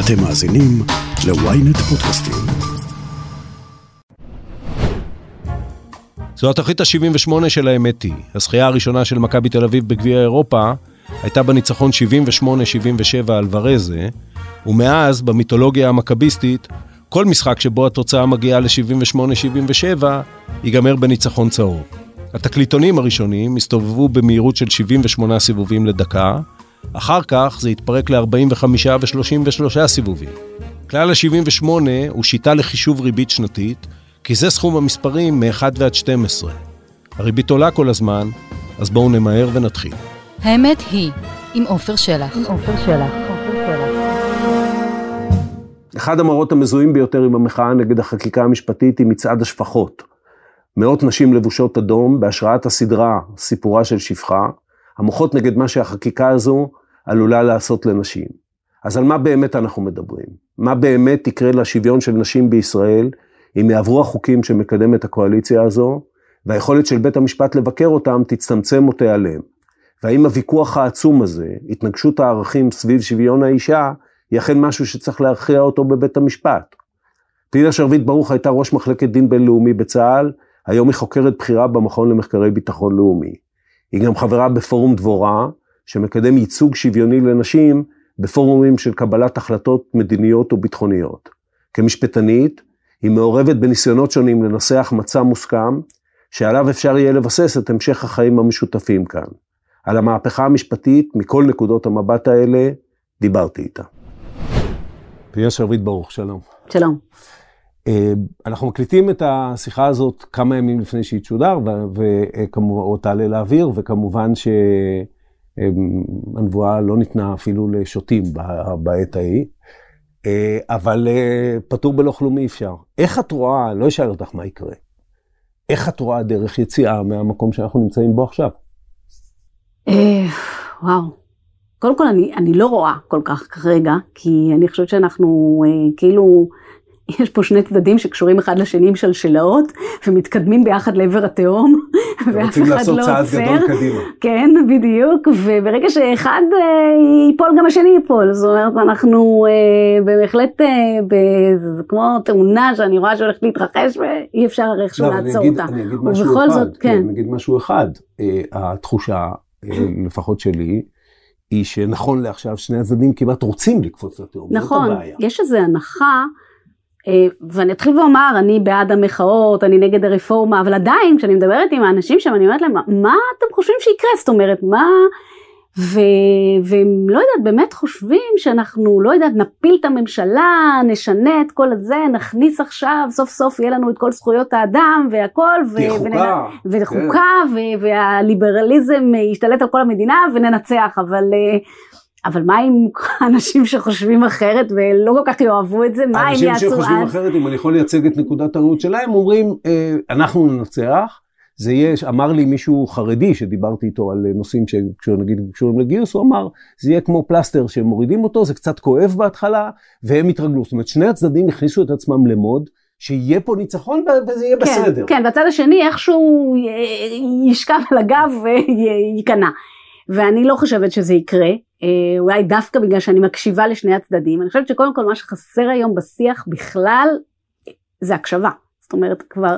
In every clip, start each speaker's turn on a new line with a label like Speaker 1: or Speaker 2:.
Speaker 1: אתם מאזינים ל-ynet פודקאסטים.
Speaker 2: זו התוכנית ה-78 של האמת היא. הזכייה הראשונה של מכבי תל אביב בגביע אירופה הייתה בניצחון 78-77 על ורזה, ומאז, במיתולוגיה המכביסטית, כל משחק שבו התוצאה מגיעה ל-78-77, ייגמר בניצחון צהוב. התקליטונים הראשונים הסתובבו במהירות של 78 סיבובים לדקה, אחר כך זה התפרק ל-45 ו-33 סיבובים. כלל ה-78 הוא שיטה לחישוב ריבית שנתית, כי זה סכום המספרים מ-1 ועד 12. הריבית עולה כל הזמן, אז בואו נמהר ונתחיל.
Speaker 3: האמת היא, עם עופר שלח. עם עופר שלח.
Speaker 2: אחד המראות המזוהים ביותר עם המחאה נגד החקיקה המשפטית היא מצעד השפחות. מאות נשים לבושות אדום, בהשראת הסדרה סיפורה של שפחה, המוחות נגד מה שהחקיקה הזו עלולה לעשות לנשים. אז על מה באמת אנחנו מדברים? מה באמת יקרה לשוויון של נשים בישראל אם יעברו החוקים שמקדמת הקואליציה הזו, והיכולת של בית המשפט לבקר אותם תצטמצם או תיעלם? והאם הוויכוח העצום הזה, התנגשות הערכים סביב שוויון האישה, היא אכן משהו שצריך להכריע אותו בבית המשפט? פנינה שרביט ברוך הייתה ראש מחלקת דין בינלאומי בצה"ל, היום היא חוקרת בכירה במכון למחקרי ביטחון לאומי. היא גם חברה בפורום דבורה, שמקדם ייצוג שוויוני לנשים בפורומים של קבלת החלטות מדיניות וביטחוניות. כמשפטנית, היא מעורבת בניסיונות שונים לנסח מצע מוסכם, שעליו אפשר יהיה לבסס את המשך החיים המשותפים כאן. על המהפכה המשפטית, מכל נקודות המבט האלה, דיברתי איתה. פיה שרביט ברוך, שלום.
Speaker 4: שלום.
Speaker 2: אה, אנחנו מקליטים את השיחה הזאת כמה ימים לפני שהיא תשודר, או תעלה לאוויר, וכמובן שהנבואה לא ניתנה אפילו לשוטים בעת ההיא, אה, אבל אה, פטור בלא כלום אי אפשר. איך את רואה, לא אשאל אותך מה יקרה, איך את רואה דרך יציאה מהמקום שאנחנו נמצאים בו עכשיו?
Speaker 4: וואו. קודם כל, אני, אני לא רואה כל כך כרגע, כי אני חושבת שאנחנו כאילו... יש פה שני צדדים שקשורים אחד לשני עם שלשלאות, ומתקדמים ביחד לעבר התהום,
Speaker 2: ואף אחד לא עוצר.
Speaker 4: כן, בדיוק, וברגע שאחד אה, ייפול, גם השני ייפול. זאת אומרת, אנחנו אה, בהחלט, אה, זה כמו תאונה שאני רואה שהולכת להתרחש, ואי אפשר איכשהו
Speaker 2: לא,
Speaker 4: לעצור אותה.
Speaker 2: אני אגיד משהו אחד, זאת, כן. אני אגיד משהו אחד, התחושה, לפחות שלי, היא שנכון לעכשיו שני הצדדים כמעט רוצים לקפוץ לתהום,
Speaker 4: נכון, יש איזו הנחה. אה, ואני אתחיל ואומר, אני בעד המחאות, אני נגד הרפורמה, אבל עדיין, כשאני מדברת עם האנשים שם, אני אומרת להם, מה אתם חושבים שיקרה? זאת אומרת, מה... ו... והם לא יודעת, באמת חושבים שאנחנו, לא יודעת, נפיל את הממשלה, נשנה את כל הזה, נכניס עכשיו, סוף סוף יהיה לנו את כל זכויות האדם והכל,
Speaker 2: ו... חוקה,
Speaker 4: וחוקה, כן. ו... והליברליזם ישתלט על כל המדינה וננצח, אבל... אה, אבל מה עם אנשים שחושבים אחרת ולא כל כך יאהבו את זה, מה הם יעשו אז?
Speaker 2: אנשים שחושבים אחרת, אם אני יכול לייצג את נקודת הראות שלהם, אומרים, אה, אנחנו ננצח, זה יהיה, אמר לי מישהו חרדי שדיברתי איתו על נושאים שנגיד קשורים לגיוס, הוא אמר, זה יהיה כמו פלסטר שמורידים אותו, זה קצת כואב בהתחלה, והם יתרגלו. זאת אומרת, שני הצדדים הכניסו את עצמם למוד, שיהיה פה ניצחון וזה יהיה כן, בסדר.
Speaker 4: כן, והצד השני איכשהו ישכב על הגב וייכנע. ואני לא חושבת שזה יקרה, אה, אולי דווקא בגלל שאני מקשיבה לשני הצדדים, אני חושבת שקודם כל מה שחסר היום בשיח בכלל זה הקשבה. זאת אומרת כבר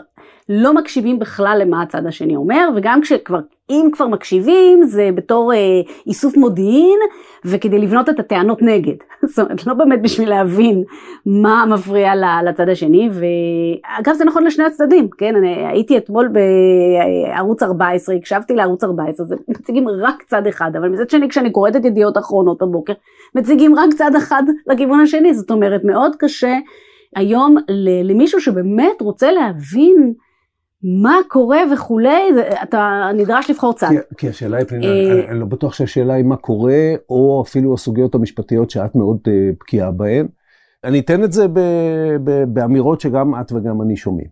Speaker 4: לא מקשיבים בכלל למה הצד השני אומר וגם כשכבר אם כבר מקשיבים זה בתור אה, איסוף מודיעין וכדי לבנות את הטענות נגד. זאת אומרת לא באמת בשביל להבין מה מפריע לצד השני ואגב זה נכון לשני הצדדים כן אני הייתי אתמול בערוץ 14 הקשבתי לערוץ 14 זה מציגים רק צד אחד אבל מצד שני כשאני קוראת את ידיעות אחרונות בבוקר מציגים רק צד אחד לכיוון השני זאת אומרת מאוד קשה היום למישהו שבאמת רוצה להבין מה קורה וכולי, אתה נדרש לבחור צד.
Speaker 2: כי, כי השאלה היא, פנינה, אה, אני לא בטוח שהשאלה היא מה קורה, או אפילו הסוגיות המשפטיות שאת מאוד uh, בקיאה בהן. אני אתן את זה ב, ב, באמירות שגם את וגם אני שומעים.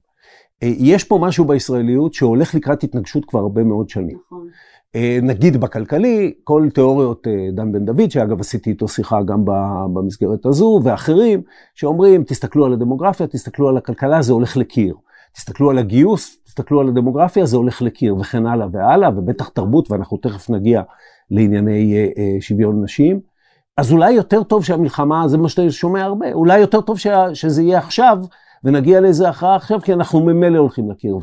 Speaker 2: Uh, יש פה משהו בישראליות שהולך לקראת התנגשות כבר הרבה מאוד שנים. נכון. נגיד בכלכלי, כל תיאוריות דן בן דוד, שאגב עשיתי איתו שיחה גם במסגרת הזו, ואחרים, שאומרים, תסתכלו על הדמוגרפיה, תסתכלו על הכלכלה, זה הולך לקיר. תסתכלו על הגיוס, תסתכלו על הדמוגרפיה, זה הולך לקיר וכן הלאה והלאה, ובטח תרבות, ואנחנו תכף נגיע לענייני אה, אה, שוויון נשים. אז אולי יותר טוב שהמלחמה, זה מה שאתה שומע הרבה, אולי יותר טוב שזה יהיה עכשיו, ונגיע לאיזה הכרעה עכשיו, כי אנחנו ממילא הולכים לקיר.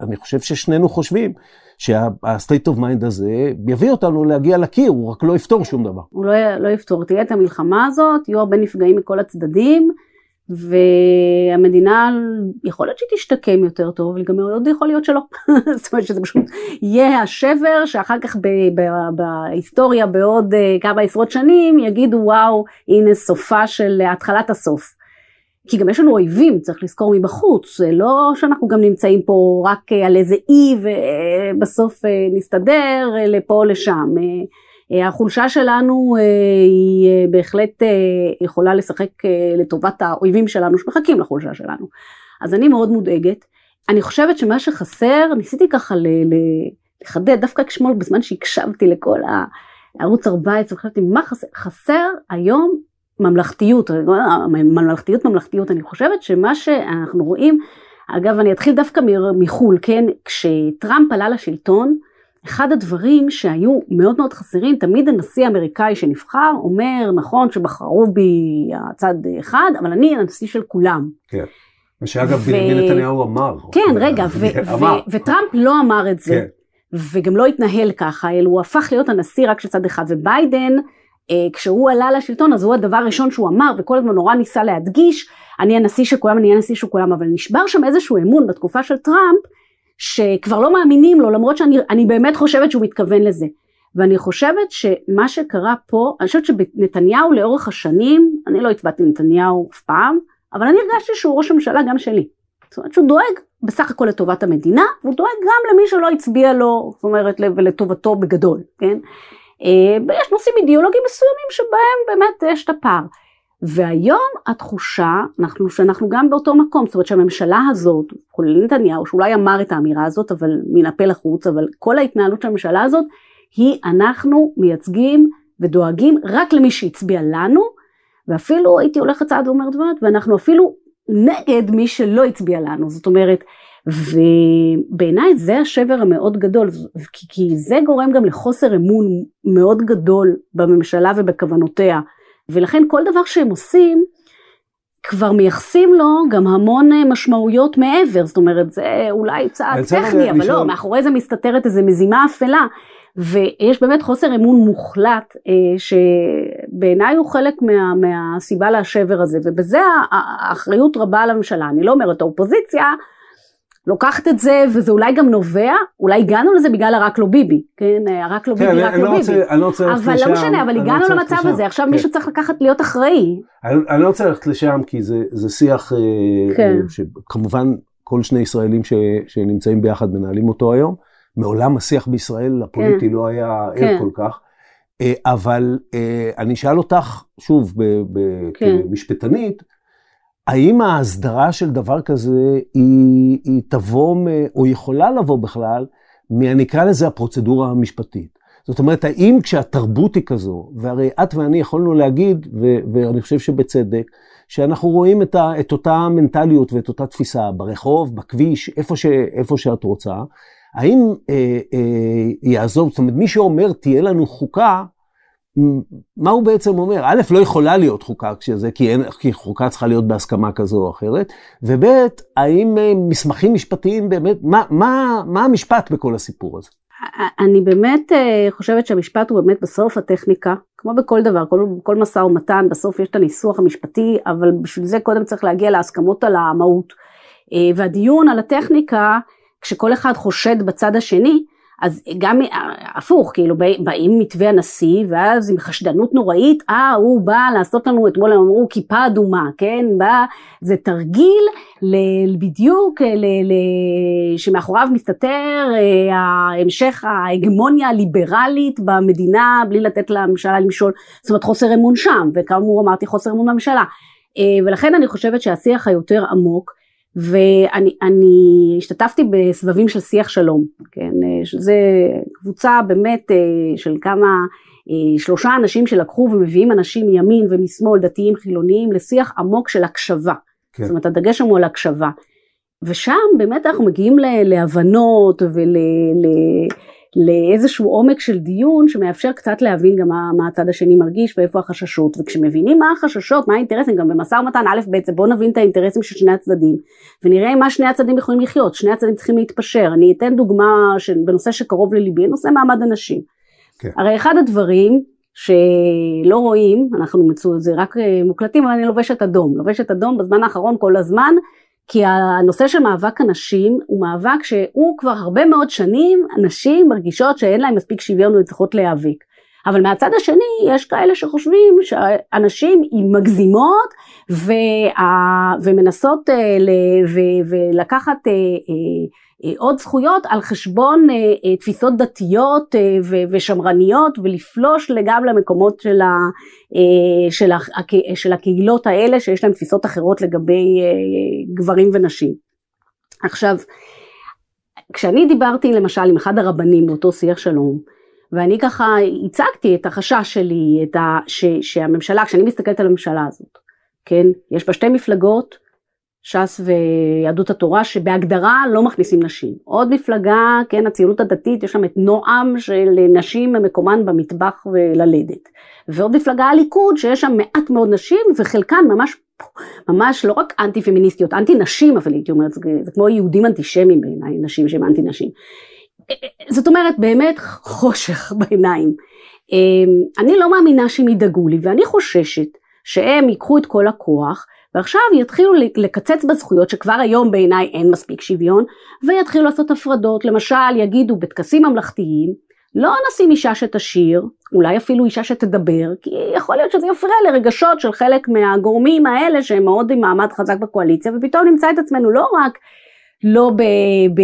Speaker 2: ואני חושב ששנינו חושבים שה-state of mind הזה יביא אותנו להגיע לקיר, הוא רק לא יפתור שום דבר.
Speaker 4: הוא לא, לא יפתור, תהיה את המלחמה הזאת, יהיו הרבה נפגעים מכל הצדדים, והמדינה, יכול להיות שהיא תשתקם יותר טוב, אבל גם מאוד יכול להיות שלא. זאת אומרת שזה פשוט יהיה השבר שאחר כך ב- ב- בהיסטוריה בעוד אה, כמה עשרות שנים יגידו וואו, הנה סופה של התחלת הסוף. כי גם יש לנו אויבים, צריך לזכור מבחוץ, זה לא שאנחנו גם נמצאים פה רק על איזה אי ובסוף אה, נסתדר אה, לפה או לשם. אה, החולשה שלנו היא בהחלט יכולה לשחק לטובת האויבים שלנו שמחכים לחולשה שלנו. אז אני מאוד מודאגת. אני חושבת שמה שחסר, ניסיתי ככה לחדד, דווקא כשמאל בזמן שהקשבתי לכל הערוץ 14, חשבתי מה חסר, חסר היום ממלכתיות, ממלכתיות ממלכתיות, אני חושבת שמה שאנחנו רואים, אגב אני אתחיל דווקא מחו"ל, כן, כשטראמפ עלה לשלטון, אחד הדברים שהיו מאוד מאוד חסרים, תמיד הנשיא האמריקאי שנבחר אומר, נכון שבחרו בי הצד אחד, אבל אני הנשיא של כולם.
Speaker 2: כן. מה שאגב ו... בנימין נתניהו אמר.
Speaker 4: כן, רגע, ו- אמר. ו- וטראמפ לא אמר את זה, כן. וגם לא התנהל ככה, אלא הוא הפך להיות הנשיא רק של צד אחד, וביידן, אה, כשהוא עלה לשלטון אז הוא הדבר הראשון שהוא אמר וכל הזמן נורא ניסה להדגיש אני הנשיא של כולם אני הנשיא של כולם אבל נשבר שם איזשהו אמון בתקופה של טראמפ שכבר לא מאמינים לו למרות שאני באמת חושבת שהוא מתכוון לזה. ואני חושבת שמה שקרה פה אני חושבת שנתניהו לאורך השנים אני לא הצבעתי לנתניהו אף פעם אבל אני הרגשתי שהוא ראש הממשלה גם שלי. זאת אומרת שהוא דואג בסך הכל לטובת המדינה והוא דואג גם למי שלא הצביע לו זאת אומרת ולטובתו בגדול כן אה, נושאים אידיאולוגיים מסוימים שבהם באמת יש את הפער. והיום התחושה, אנחנו, שאנחנו גם באותו מקום, זאת אומרת שהממשלה הזאת, כולל נתניהו, שאולי אמר את האמירה הזאת, אבל מן הפה לחוץ, אבל כל ההתנהלות של הממשלה הזאת, היא אנחנו מייצגים ודואגים רק למי שהצביע לנו, ואפילו הייתי הולכת צעד ואומרת, ואנחנו אפילו נגד מי שלא הצביע לנו, זאת אומרת, ובעיניי זה השבר המאוד גדול, כי, כי זה גורם גם לחוסר אמון מאוד גדול בממשלה ובכוונותיה, ולכן כל דבר שהם עושים, כבר מייחסים לו גם המון משמעויות מעבר, זאת אומרת זה אולי צעד טכני, אבל לא, מאחורי זה מסתתרת איזו מזימה אפלה, ויש באמת חוסר אמון מוחלט אה, שבעיניי הוא חלק מה, מהסיבה לשבר הזה, ובזה האחריות רבה על הממשלה, אני לא אומרת האופוזיציה, לוקחת את זה, וזה אולי גם נובע, אולי הגענו לזה בגלל הרק לא ביבי, כן, הרק לא ביבי,
Speaker 2: כן,
Speaker 4: רק לא
Speaker 2: לא
Speaker 4: ביבי.
Speaker 2: רוצה, אני לא רוצה
Speaker 4: ללכת לשם. אבל לא משנה, אבל לא הגענו לא למצב הזה, עכשיו כן. מישהו צריך לקחת להיות אחראי.
Speaker 2: אני, אני לא רוצה ללכת לשם, כי זה, זה שיח, אה, כן. שכמובן כל שני ישראלים ש, שנמצאים ביחד מנהלים אותו היום. מעולם השיח בישראל הפוליטי כן. לא היה כן. ער כל כך. אה, אבל אה, אני אשאל אותך, שוב, כן. כמשפטנית, האם ההסדרה של דבר כזה היא, היא תבוא, או יכולה לבוא בכלל, אקרא לזה הפרוצדורה המשפטית. זאת אומרת, האם כשהתרבות היא כזו, והרי את ואני יכולנו להגיד, ו, ואני חושב שבצדק, שאנחנו רואים את, ה, את אותה מנטליות ואת אותה תפיסה ברחוב, בכביש, איפה, ש, איפה שאת רוצה, האם אה, אה, יעזוב, זאת אומרת, מי שאומר תהיה לנו חוקה, מה הוא בעצם אומר? א', לא יכולה להיות חוקה כשזה, כי, אין, כי חוקה צריכה להיות בהסכמה כזו או אחרת, וב', האם אה, מסמכים משפטיים באמת, מה, מה, מה המשפט בכל הסיפור הזה?
Speaker 4: אני באמת אה, חושבת שהמשפט הוא באמת בסוף הטכניקה, כמו בכל דבר, כל, כל משא ומתן, בסוף יש את הניסוח המשפטי, אבל בשביל זה קודם צריך להגיע להסכמות על המהות. אה, והדיון על הטכניקה, כשכל אחד חושד בצד השני, אז גם הפוך, כאילו באים מתווה הנשיא, ואז עם חשדנות נוראית, אה, הוא בא לעשות לנו, אתמול הם אמרו כיפה אדומה, כן? בא, זה תרגיל ל, בדיוק, ל, ל, שמאחוריו מסתתר אה, המשך ההגמוניה הליברלית במדינה, בלי לתת לממשלה למשול, זאת אומרת חוסר אמון שם, וכאמור אמרתי חוסר אמון בממשלה. אה, ולכן אני חושבת שהשיח היותר עמוק, ואני השתתפתי בסבבים של שיח שלום, כן, שזה קבוצה באמת אה, של כמה, אה, שלושה אנשים שלקחו ומביאים אנשים מימין ומשמאל, דתיים חילוניים, לשיח עמוק של הקשבה. כן. זאת אומרת הדגש שם הוא על הקשבה. ושם באמת אנחנו מגיעים להבנות ול... לאיזשהו עומק של דיון שמאפשר קצת להבין גם מה, מה הצד השני מרגיש ואיפה החששות. וכשמבינים מה החששות מה האינטרסים גם במשא ומתן א' ב' בוא נבין את האינטרסים של שני הצדדים ונראה מה שני הצדדים יכולים לחיות. שני הצדדים צריכים להתפשר. אני אתן דוגמה בנושא שקרוב לליבי נושא מעמד הנשים. כן. הרי אחד הדברים שלא רואים אנחנו מצאו זה רק אה, מוקלטים אבל אני לובשת אדום. לובשת אדום בזמן האחרון כל הזמן כי הנושא של מאבק הנשים הוא מאבק שהוא כבר הרבה מאוד שנים הנשים מרגישות שאין להן מספיק שוויון וצריכות להיאבק. אבל מהצד השני יש כאלה שחושבים שהנשים מגזימות וה, ומנסות אה, ולקחת אה, אה, עוד זכויות על חשבון תפיסות דתיות ושמרניות ולפלוש גם למקומות של, ה, של, ה, של הקהילות האלה שיש להם תפיסות אחרות לגבי גברים ונשים. עכשיו כשאני דיברתי למשל עם אחד הרבנים באותו שיח שלום ואני ככה הצגתי את החשש שלי, את ה, ש, שהממשלה, כשאני מסתכלת על הממשלה הזאת, כן, יש בה שתי מפלגות, ש"ס ויהדות התורה, שבהגדרה לא מכניסים נשים. עוד מפלגה, כן, הציונות הדתית, יש שם את נועם של נשים מקומן במטבח וללדת. ועוד מפלגה הליכוד, שיש שם מעט מאוד נשים, וחלקן ממש, ממש לא רק אנטי פמיניסטיות, אנטי נשים, אבל הייתי אומרת, זה, זה כמו יהודים אנטישמים בעיניי, נשים שהם אנטי נשים. זאת אומרת באמת חושך בעיניים. אמ, אני לא מאמינה שהם ידאגו לי ואני חוששת שהם ייקחו את כל הכוח ועכשיו יתחילו לקצץ בזכויות שכבר היום בעיניי אין מספיק שוויון ויתחילו לעשות הפרדות למשל יגידו בטקסים ממלכתיים לא נשים אישה שתשיר אולי אפילו אישה שתדבר כי יכול להיות שזה יפריע לרגשות של חלק מהגורמים האלה שהם מאוד עם מעמד חזק בקואליציה ופתאום נמצא את עצמנו לא רק לא ב... ב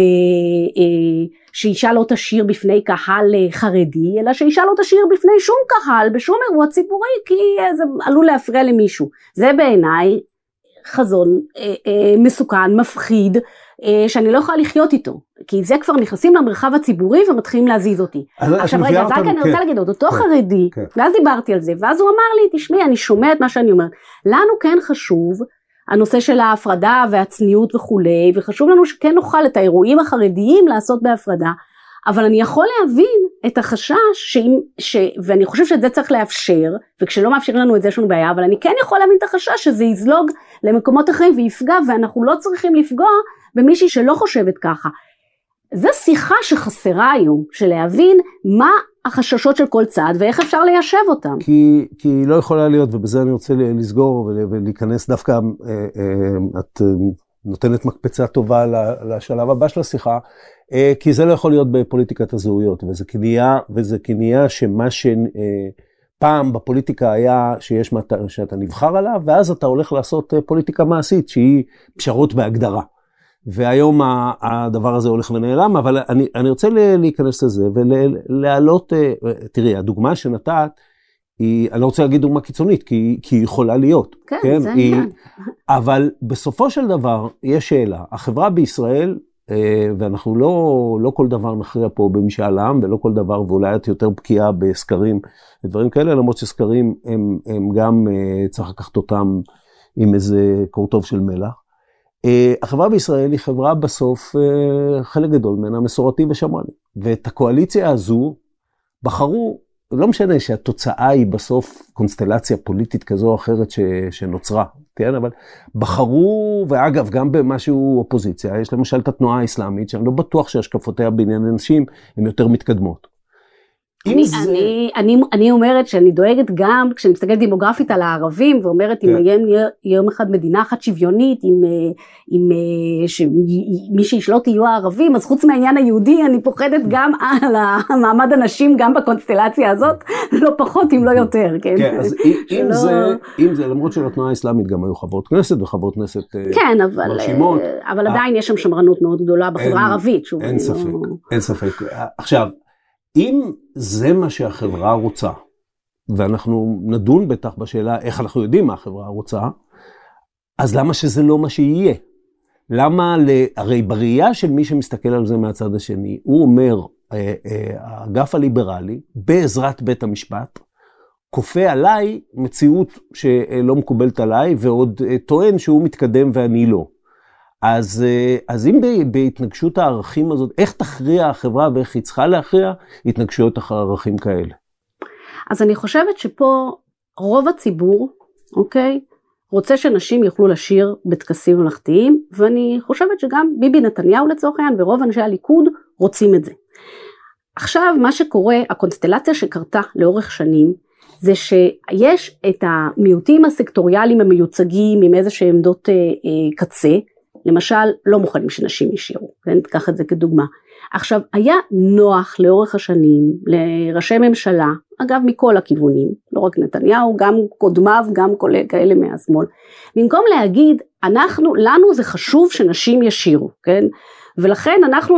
Speaker 4: אה, שאישה לא תשאיר בפני קהל אה, חרדי, אלא שאישה לא תשאיר בפני שום קהל בשום אירוע ציבורי, כי זה עלול להפריע למישהו. זה בעיניי חזון אה, אה, מסוכן, מפחיד, אה, שאני לא יכולה לחיות איתו, כי זה כבר נכנסים למרחב הציבורי ומתחילים להזיז אותי. עכשיו רגע, אז רק אני רוצה כן. להגיד עוד, אותו כן, חרדי, כן. ואז דיברתי על זה, ואז הוא אמר לי, תשמעי, אני שומע את מה שאני אומרת, לנו כן חשוב הנושא של ההפרדה והצניעות וכולי, וחשוב לנו שכן נוכל את האירועים החרדיים לעשות בהפרדה, אבל אני יכול להבין את החשש, שאם, ש, ואני חושב שאת זה צריך לאפשר, וכשלא מאפשרים לנו את זה יש לנו בעיה, אבל אני כן יכול להבין את החשש שזה יזלוג למקומות אחרים ויפגע, ואנחנו לא צריכים לפגוע במישהי שלא חושבת ככה. זו שיחה שחסרה היום, של להבין מה החששות של כל צד ואיך אפשר ליישב אותם.
Speaker 2: כי, כי היא לא יכולה להיות, ובזה אני רוצה לסגור ולהיכנס דווקא, אה, אה, את אה, נותנת מקפצה טובה לשלב הבא של השיחה, כי זה לא יכול להיות בפוליטיקת הזהויות, וזה כניעה, וזה כניעה שמה שפעם בפוליטיקה היה שיש שאתה נבחר עליו, ואז אתה הולך לעשות פוליטיקה מעשית, שהיא פשרות בהגדרה. והיום הדבר הזה הולך ונעלם, אבל אני, אני רוצה להיכנס לזה ולהעלות, אה, תראי, הדוגמה שנתת, היא, אני לא רוצה להגיד דוגמה קיצונית, כי, כי היא יכולה להיות.
Speaker 4: כן, כן זה העניין.
Speaker 2: אבל בסופו של דבר, יש שאלה, החברה בישראל, אה, ואנחנו לא, לא כל דבר נכריע פה במשאל עם, ולא כל דבר, ואולי את יותר בקיאה בסקרים ודברים כאלה, למרות שסקרים הם, הם גם, אה, צריך לקחת אותם עם איזה קורטוב של מלח. אה, החברה בישראל היא חברה בסוף, חלק גדול ממנה מסורתי ושמרני. ואת הקואליציה הזו בחרו, לא משנה שהתוצאה היא בסוף קונסטלציה פוליטית כזו או אחרת ש, שנוצרה, כן? אבל בחרו, ואגב, גם במשהו אופוזיציה, יש למשל את התנועה האסלאמית, שאני לא בטוח שהשקפותיה בעניין אנשים הן יותר מתקדמות.
Speaker 4: אני, זה... אני, אני, אני אומרת שאני דואגת גם כשאני מסתכלת דמוגרפית על הערבים ואומרת אם כן. יהיה יום אחד מדינה אחת שוויונית עם, אה, עם אה, שמי שישלוט יהיו הערבים אז חוץ מהעניין היהודי אני פוחדת גם על מעמד הנשים גם בקונסטלציה הזאת לא פחות אם לא יותר כן,
Speaker 2: כן אז אם, שלא... זה, אם זה למרות שלתנועה האסלאמית גם היו חברות כנסת וחברות כנסת אה,
Speaker 4: כן אבל, מרשימות אבל עדיין יש שם שמרנות מאוד גדולה בחברה הערבית
Speaker 2: אין ספק לא... אין ספק עכשיו אם זה מה שהחברה רוצה, ואנחנו נדון בטח בשאלה איך אנחנו יודעים מה החברה רוצה, אז למה שזה לא מה שיהיה? למה, הרי בראייה של מי שמסתכל על זה מהצד השני, הוא אומר, אה, אה, האגף הליברלי, בעזרת בית המשפט, כופה עליי מציאות שלא מקובלת עליי, ועוד אה, טוען שהוא מתקדם ואני לא. אז, אה, אז אם בהתנגשות הערכים הזאת, איך תכריע החברה ואיך היא צריכה להכריע התנגשויות ערכים כאלה?
Speaker 4: אז אני חושבת שפה רוב הציבור, אוקיי, רוצה שנשים יוכלו לשיר בטקסים ממלכתיים, ואני חושבת שגם ביבי נתניהו לצורך העניין ורוב אנשי הליכוד רוצים את זה. עכשיו מה שקורה, הקונסטלציה שקרתה לאורך שנים, זה שיש את המיעוטים הסקטוריאליים המיוצגים עם איזה שהם עמדות אה, אה, קצה, למשל לא מוכנים שנשים ישירו, כן? תיקח את זה כדוגמה. עכשיו היה נוח לאורך השנים לראשי ממשלה, אגב מכל הכיוונים, לא רק נתניהו, גם קודמיו, גם כאלה מהשמאל, במקום להגיד אנחנו, לנו זה חשוב שנשים ישירו, כן? ולכן אנחנו,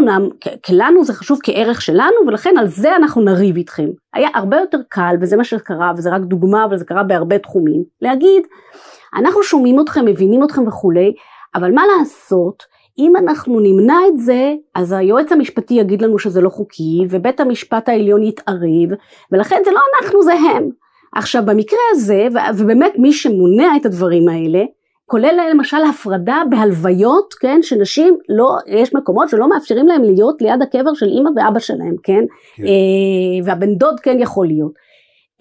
Speaker 4: לנו זה חשוב כערך שלנו ולכן על זה אנחנו נריב איתכם. היה הרבה יותר קל וזה מה שקרה וזה רק דוגמה אבל זה קרה בהרבה תחומים, להגיד אנחנו שומעים אתכם, מבינים אתכם וכולי, אבל מה לעשות, אם אנחנו נמנע את זה, אז היועץ המשפטי יגיד לנו שזה לא חוקי, ובית המשפט העליון יתערב, ולכן זה לא אנחנו, זה הם. עכשיו במקרה הזה, ובאמת מי שמונע את הדברים האלה, כולל למשל הפרדה בהלוויות, כן, שנשים לא, יש מקומות שלא מאפשרים להם להיות ליד הקבר של אימא ואבא שלהם, כן, כן. אה, והבן דוד כן יכול להיות.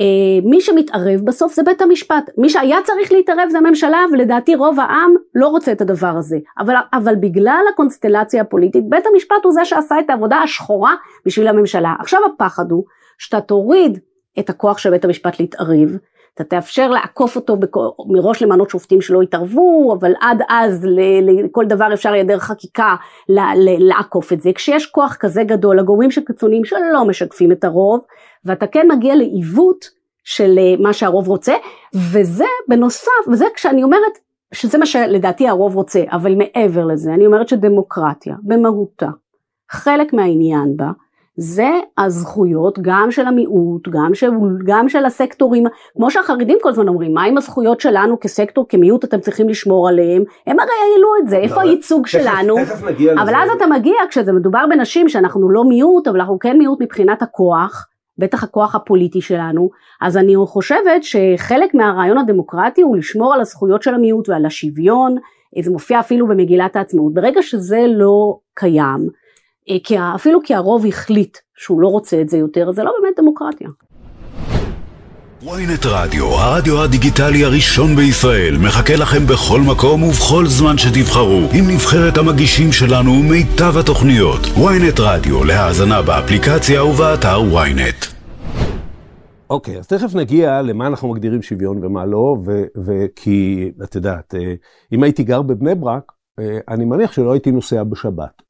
Speaker 4: אה, מי שמתערב בסוף זה בית המשפט, מי שהיה צריך להתערב זה הממשלה ולדעתי רוב העם לא רוצה את הדבר הזה, אבל, אבל בגלל הקונסטלציה הפוליטית בית המשפט הוא זה שעשה את העבודה השחורה בשביל הממשלה. עכשיו הפחד הוא שאתה תוריד את הכוח של בית המשפט להתערב, אתה תאפשר לעקוף אותו מראש למנות שופטים שלא יתערבו, אבל עד אז לכל דבר אפשר יהיה דרך חקיקה לעקוף את זה. כשיש כוח כזה גדול לגורמים שקיצוניים שלא משקפים את הרוב, ואתה כן מגיע לעיוות של אה, מה שהרוב רוצה, וזה בנוסף, וזה כשאני אומרת שזה מה שלדעתי הרוב רוצה, אבל מעבר לזה, אני אומרת שדמוקרטיה במהותה, חלק מהעניין בה, זה הזכויות גם של המיעוט, גם של, גם של הסקטורים, כמו שהחרדים כל הזמן אומרים, מה עם הזכויות שלנו כסקטור, כמיעוט, אתם צריכים לשמור עליהם, הם הרי העלו את זה, איפה לא, הייצוג שלנו, תכף נגיע אבל לזה. אז אתה מגיע כשזה מדובר בנשים שאנחנו לא מיעוט, אבל אנחנו כן מיעוט מבחינת הכוח, בטח הכוח הפוליטי שלנו, אז אני חושבת שחלק מהרעיון הדמוקרטי הוא לשמור על הזכויות של המיעוט ועל השוויון, זה מופיע אפילו במגילת העצמאות, ברגע שזה לא קיים, כי אפילו כי הרוב החליט שהוא לא רוצה את זה יותר, זה לא באמת דמוקרטיה.
Speaker 1: ויינט רדיו, הרדיו הדיגיטלי הראשון בישראל, מחכה לכם בכל מקום ובכל זמן שתבחרו, עם נבחרת המגישים שלנו ומיטב התוכניות. ויינט רדיו, להאזנה באפליקציה ובאתר ויינט.
Speaker 2: אוקיי, okay, אז תכף נגיע למה אנחנו מגדירים שוויון ומה לא, וכי, את יודעת, אה, אם הייתי גר בבני ברק, אה, אני מניח שלא הייתי נוסע בשבת.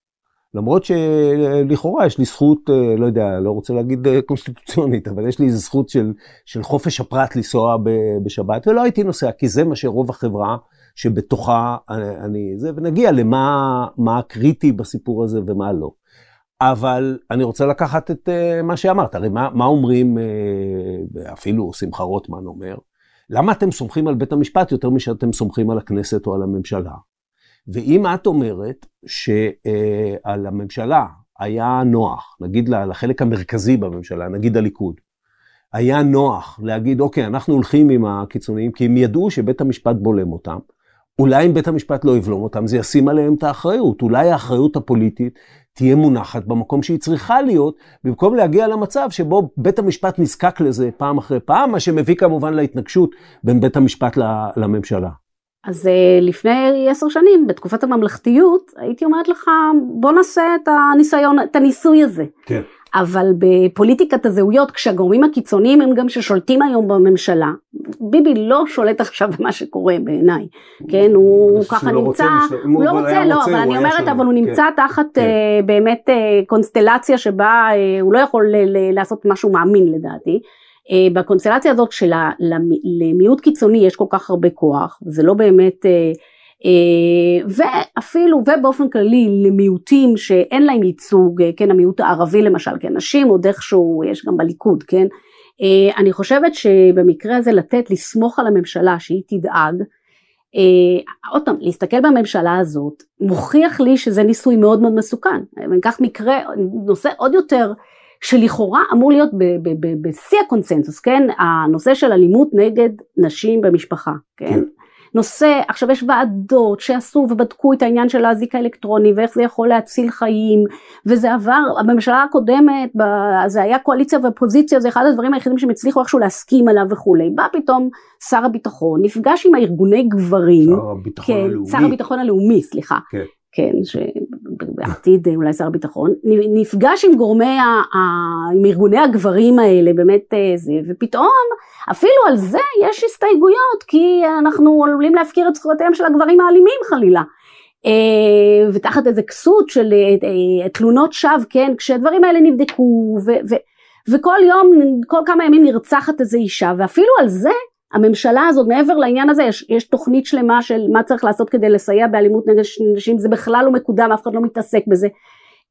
Speaker 2: למרות שלכאורה יש לי זכות, אה, לא יודע, לא רוצה להגיד אה, קונסטיטוציונית, אבל יש לי איזו זכות של, של חופש הפרט לנסוע בשבת, ולא הייתי נוסע, כי זה מה שרוב החברה שבתוכה אני, אני זה, ונגיע למה מה קריטי בסיפור הזה ומה לא. אבל אני רוצה לקחת את uh, מה שאמרת, הרי מה, מה אומרים, אפילו שמחה רוטמן אומר, למה אתם סומכים על בית המשפט יותר משאתם סומכים על הכנסת או על הממשלה? ואם את אומרת שעל הממשלה היה נוח, נגיד לחלק המרכזי בממשלה, נגיד הליכוד, היה נוח להגיד, אוקיי, אנחנו הולכים עם הקיצוניים, כי הם ידעו שבית המשפט בולם אותם. אולי אם בית המשפט לא יבלום אותם, זה ישים עליהם את האחריות. אולי האחריות הפוליטית תהיה מונחת במקום שהיא צריכה להיות, במקום להגיע למצב שבו בית המשפט נזקק לזה פעם אחרי פעם, מה שמביא כמובן להתנגשות בין בית המשפט לממשלה.
Speaker 4: אז אה, לפני עשר שנים, בתקופת הממלכתיות, הייתי אומרת לך, בוא נעשה את הניסיון, את הניסוי הזה.
Speaker 2: כן.
Speaker 4: אבל בפוליטיקת הזהויות, כשהגורמים הקיצוניים הם גם ששולטים היום בממשלה, ביבי לא שולט עכשיו במה שקורה בעיניי, כן, הוא ככה
Speaker 2: לא
Speaker 4: נמצא,
Speaker 2: רוצה,
Speaker 4: הוא לא רוצה, לא, אבל אני אומרת, אבל הוא כן. נמצא תחת כן. uh, באמת uh, קונסטלציה שבה uh, הוא לא יכול לעשות משהו מאמין לדעתי. אה, בקונסטלציה הזאת שלמיעוט קיצוני יש כל כך הרבה כוח, זה לא באמת, אה, אה, ואפילו ובאופן כללי למיעוטים שאין להם ייצוג, כן המיעוט הערבי למשל, כן נשים עוד איכשהו יש גם בליכוד, כן, אני חושבת שבמקרה הזה לתת, לסמוך על הממשלה שהיא תדאג, עוד פעם, להסתכל בממשלה הזאת, מוכיח לי שזה ניסוי מאוד מאוד מסוכן. אני אקח מקרה, נושא עוד יותר שלכאורה אמור להיות בשיא הקונצנזוס, כן? הנושא של אלימות נגד נשים במשפחה, כן? כן. נושא, עכשיו יש ועדות שעשו ובדקו את העניין של האזיק האלקטרוני ואיך זה יכול להציל חיים וזה עבר, בממשלה הקודמת זה היה קואליציה ואופוזיציה זה אחד הדברים היחידים שהם הצליחו איכשהו להסכים עליו וכולי, בא פתאום שר הביטחון, נפגש עם הארגוני גברים,
Speaker 2: שר הביטחון
Speaker 4: כן,
Speaker 2: הלאומי,
Speaker 4: שר הביטחון הלאומי, סליחה,
Speaker 2: כן.
Speaker 4: כן, שבעתיד אולי שר הביטחון, נפגש עם גורמי, ה, עם ארגוני הגברים האלה, באמת אה, זה, ופתאום אפילו על זה יש הסתייגויות, כי אנחנו עלולים להפקיר את זכויותיהם של הגברים האלימים חלילה. אה, ותחת איזה כסות של אה, תלונות שווא, כן, כשהדברים האלה נבדקו, ו, ו, וכל יום, כל כמה ימים נרצחת איזה אישה, ואפילו על זה הממשלה הזאת מעבר לעניין הזה יש, יש תוכנית שלמה של מה צריך לעשות כדי לסייע באלימות נגד נשים זה בכלל לא מקודם אף אחד לא מתעסק בזה.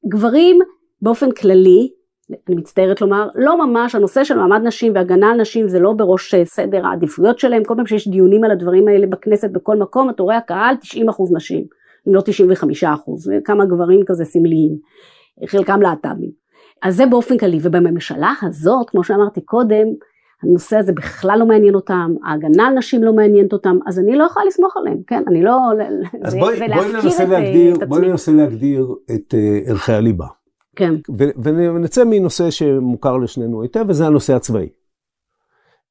Speaker 4: גברים באופן כללי אני מצטערת לומר לא ממש הנושא של מעמד נשים והגנה על נשים זה לא בראש סדר העדיפויות שלהם כל פעם שיש דיונים על הדברים האלה בכנסת בכל מקום אתה רואה הקהל 90% נשים אם לא 95% וכמה גברים כזה סמליים חלקם להט"בים אז זה באופן כללי ובממשלה הזאת כמו שאמרתי קודם הנושא הזה בכלל לא מעניין אותם, ההגנה על נשים לא מעניינת אותם, אז אני לא יכולה לסמוך עליהם, כן? אני לא...
Speaker 2: אז זה, בואי, זה בואי, ננסה את, להגדיר, את בואי ננסה להגדיר את uh, ערכי הליבה.
Speaker 4: כן.
Speaker 2: ונצא מנושא שמוכר לשנינו היטב, וזה הנושא הצבאי.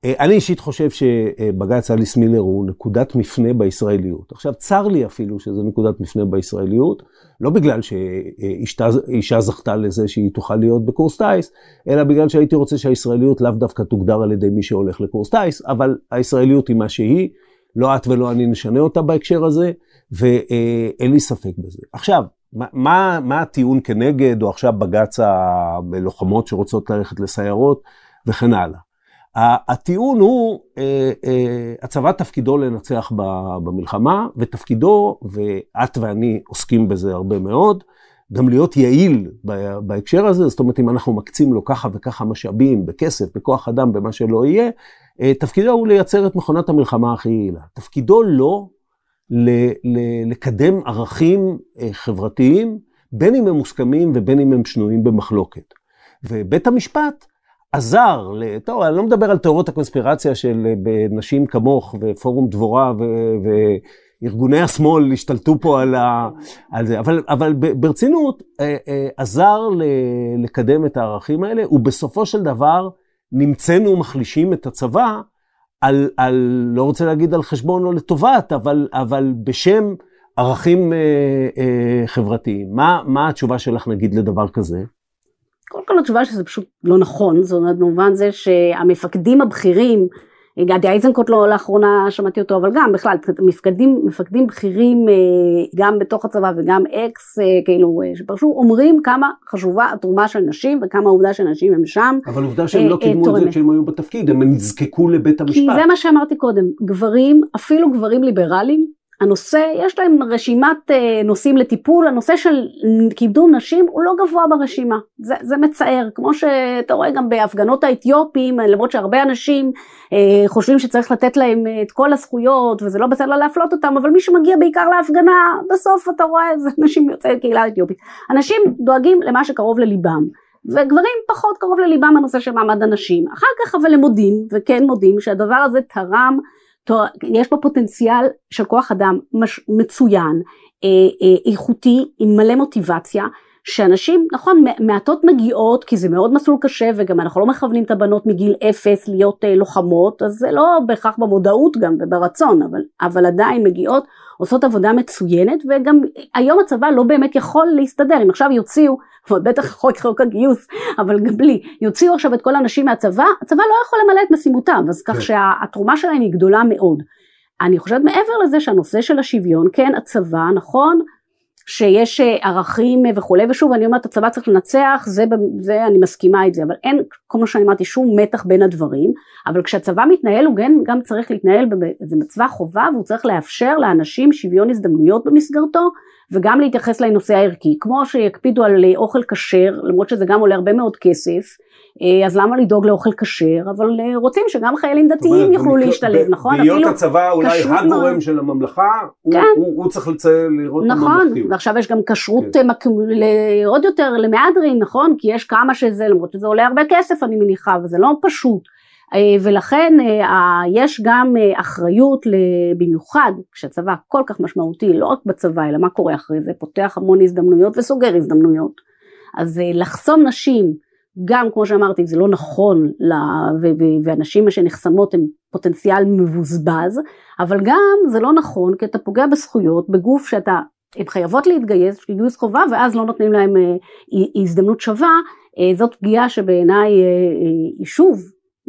Speaker 2: אה, אני אישית חושב שבג"ץ אליס מילר הוא נקודת מפנה בישראליות. עכשיו, צר לי אפילו שזה נקודת מפנה בישראליות, לא בגלל שאישה זכתה לזה שהיא תוכל להיות בקורס טיס, אלא בגלל שהייתי רוצה שהישראליות לאו דווקא תוגדר על ידי מי שהולך לקורס טיס, אבל הישראליות היא מה שהיא, לא את ולא אני נשנה אותה בהקשר הזה, ואין לי ספק בזה. עכשיו, מה, מה הטיעון כנגד, או עכשיו בג"ץ הלוחמות שרוצות ללכת לסיירות, וכן הלאה. הטיעון הוא, אה, אה, הצבא תפקידו לנצח במלחמה, ותפקידו, ואת ואני עוסקים בזה הרבה מאוד, גם להיות יעיל בהקשר הזה, זאת אומרת, אם אנחנו מקצים לו ככה וככה משאבים, בכסף, בכוח אדם, במה שלא יהיה, אה, תפקידו הוא לייצר את מכונת המלחמה הכי יעילה. תפקידו לא לקדם ערכים חברתיים, בין אם הם מוסכמים ובין אם הם שנויים במחלוקת. ובית המשפט, עזר, טוב, אני לא מדבר על תיאוריות הקונספירציה של אה, נשים כמוך ופורום דבורה ו, וארגוני השמאל השתלטו פה על, ה, על זה, אבל, אבל ברצינות אה, אה, עזר לקדם את הערכים האלה, ובסופו של דבר נמצאנו מחלישים את הצבא על, על לא רוצה להגיד על חשבון או לטובת, אבל, אבל בשם ערכים חברתיים. מה, מה התשובה שלך נגיד לדבר כזה?
Speaker 4: קודם כל התשובה שזה פשוט לא נכון, זאת אומרת במובן זה שהמפקדים הבכירים, גדי איזנקוט לא לאחרונה שמעתי אותו, אבל גם בכלל מפקדים, מפקדים בכירים אה, גם בתוך הצבא וגם אקס, אה, כאילו אה, שפרשו, אומרים כמה חשובה התרומה של נשים וכמה העובדה שנשים הם שם.
Speaker 2: אבל עובדה שהם לא קידמו את זה כשהם היו בתפקיד, הם נזקקו לבית המשפט.
Speaker 4: כי זה מה שאמרתי קודם, גברים, אפילו גברים ליברליים, הנושא, יש להם רשימת אה, נושאים לטיפול, הנושא של קידום נשים הוא לא גבוה ברשימה, זה, זה מצער, כמו שאתה רואה גם בהפגנות האתיופים, למרות שהרבה אנשים אה, חושבים שצריך לתת להם את כל הזכויות וזה לא בסדר להפלות אותם, אבל מי שמגיע בעיקר להפגנה, בסוף אתה רואה זה נשים יוצאי קהילה האתיופית. אנשים דואגים למה שקרוב לליבם. וגברים פחות קרוב לליבם הנושא של מעמד הנשים. אחר כך אבל הם מודים, וכן מודים, שהדבר הזה תרם יש פה פוטנציאל של כוח אדם מצוין, אה, אה, איכותי, עם מלא מוטיבציה, שאנשים, נכון, מעטות מגיעות, כי זה מאוד מסלול קשה, וגם אנחנו לא מכוונים את הבנות מגיל אפס להיות אה, לוחמות, אז זה לא בהכרח במודעות גם וברצון, אבל, אבל עדיין מגיעות, עושות עבודה מצוינת, וגם היום הצבא לא באמת יכול להסתדר, אם עכשיו יוציאו ועוד בטח חוק חוק הגיוס, אבל גם בלי, יוציאו עכשיו את כל הנשים מהצבא, הצבא לא יכול למלא את משימותיו, אז כך כן. שהתרומה שלהם היא גדולה מאוד. אני חושבת מעבר לזה שהנושא של השוויון, כן הצבא, נכון, שיש אה, ערכים וכולי, ושוב אני אומרת הצבא צריך לנצח, זה, זה אני מסכימה את זה, אבל אין, כמו שאני אמרתי, שום מתח בין הדברים, אבל כשהצבא מתנהל הוא גם, גם צריך להתנהל, זה מצווה חובה והוא צריך לאפשר לאנשים שוויון הזדמנויות במסגרתו, וגם להתייחס לנושא הערכי, כמו שיקפידו על אוכל כשר, למרות שזה גם עולה הרבה מאוד כסף, אה, אז למה לדאוג לאוכל כשר, אבל אה, רוצים שגם חיילים דתיים יוכלו להשתלב, נכון?
Speaker 2: בהיות הצבא אולי הגורם של הממלכה, כן. הוא, הוא, הוא צריך לראות
Speaker 4: נכון, את הממלכתיות. ועכשיו יש גם כשרות כן. אה, עוד יותר למהדרין, נכון? כי יש כמה שזה, למרות שזה עולה הרבה כסף אני מניחה, וזה לא פשוט. אה, ולכן אה, יש גם אה, אחריות במיוחד כשהצבא כל כך משמעותי לא רק בצבא אלא מה קורה אחרי זה פותח המון הזדמנויות וסוגר הזדמנויות. אז לחסום נשים גם כמו שאמרתי זה לא נכון ואנשים שנחסמות הם פוטנציאל מבוזבז אבל גם זה לא נכון כי אתה פוגע בזכויות בגוף שאתה הן חייבות להתגייס, גיוס חובה ואז לא נותנים להם הזדמנות שווה, זאת פגיעה שבעיניי היא שוב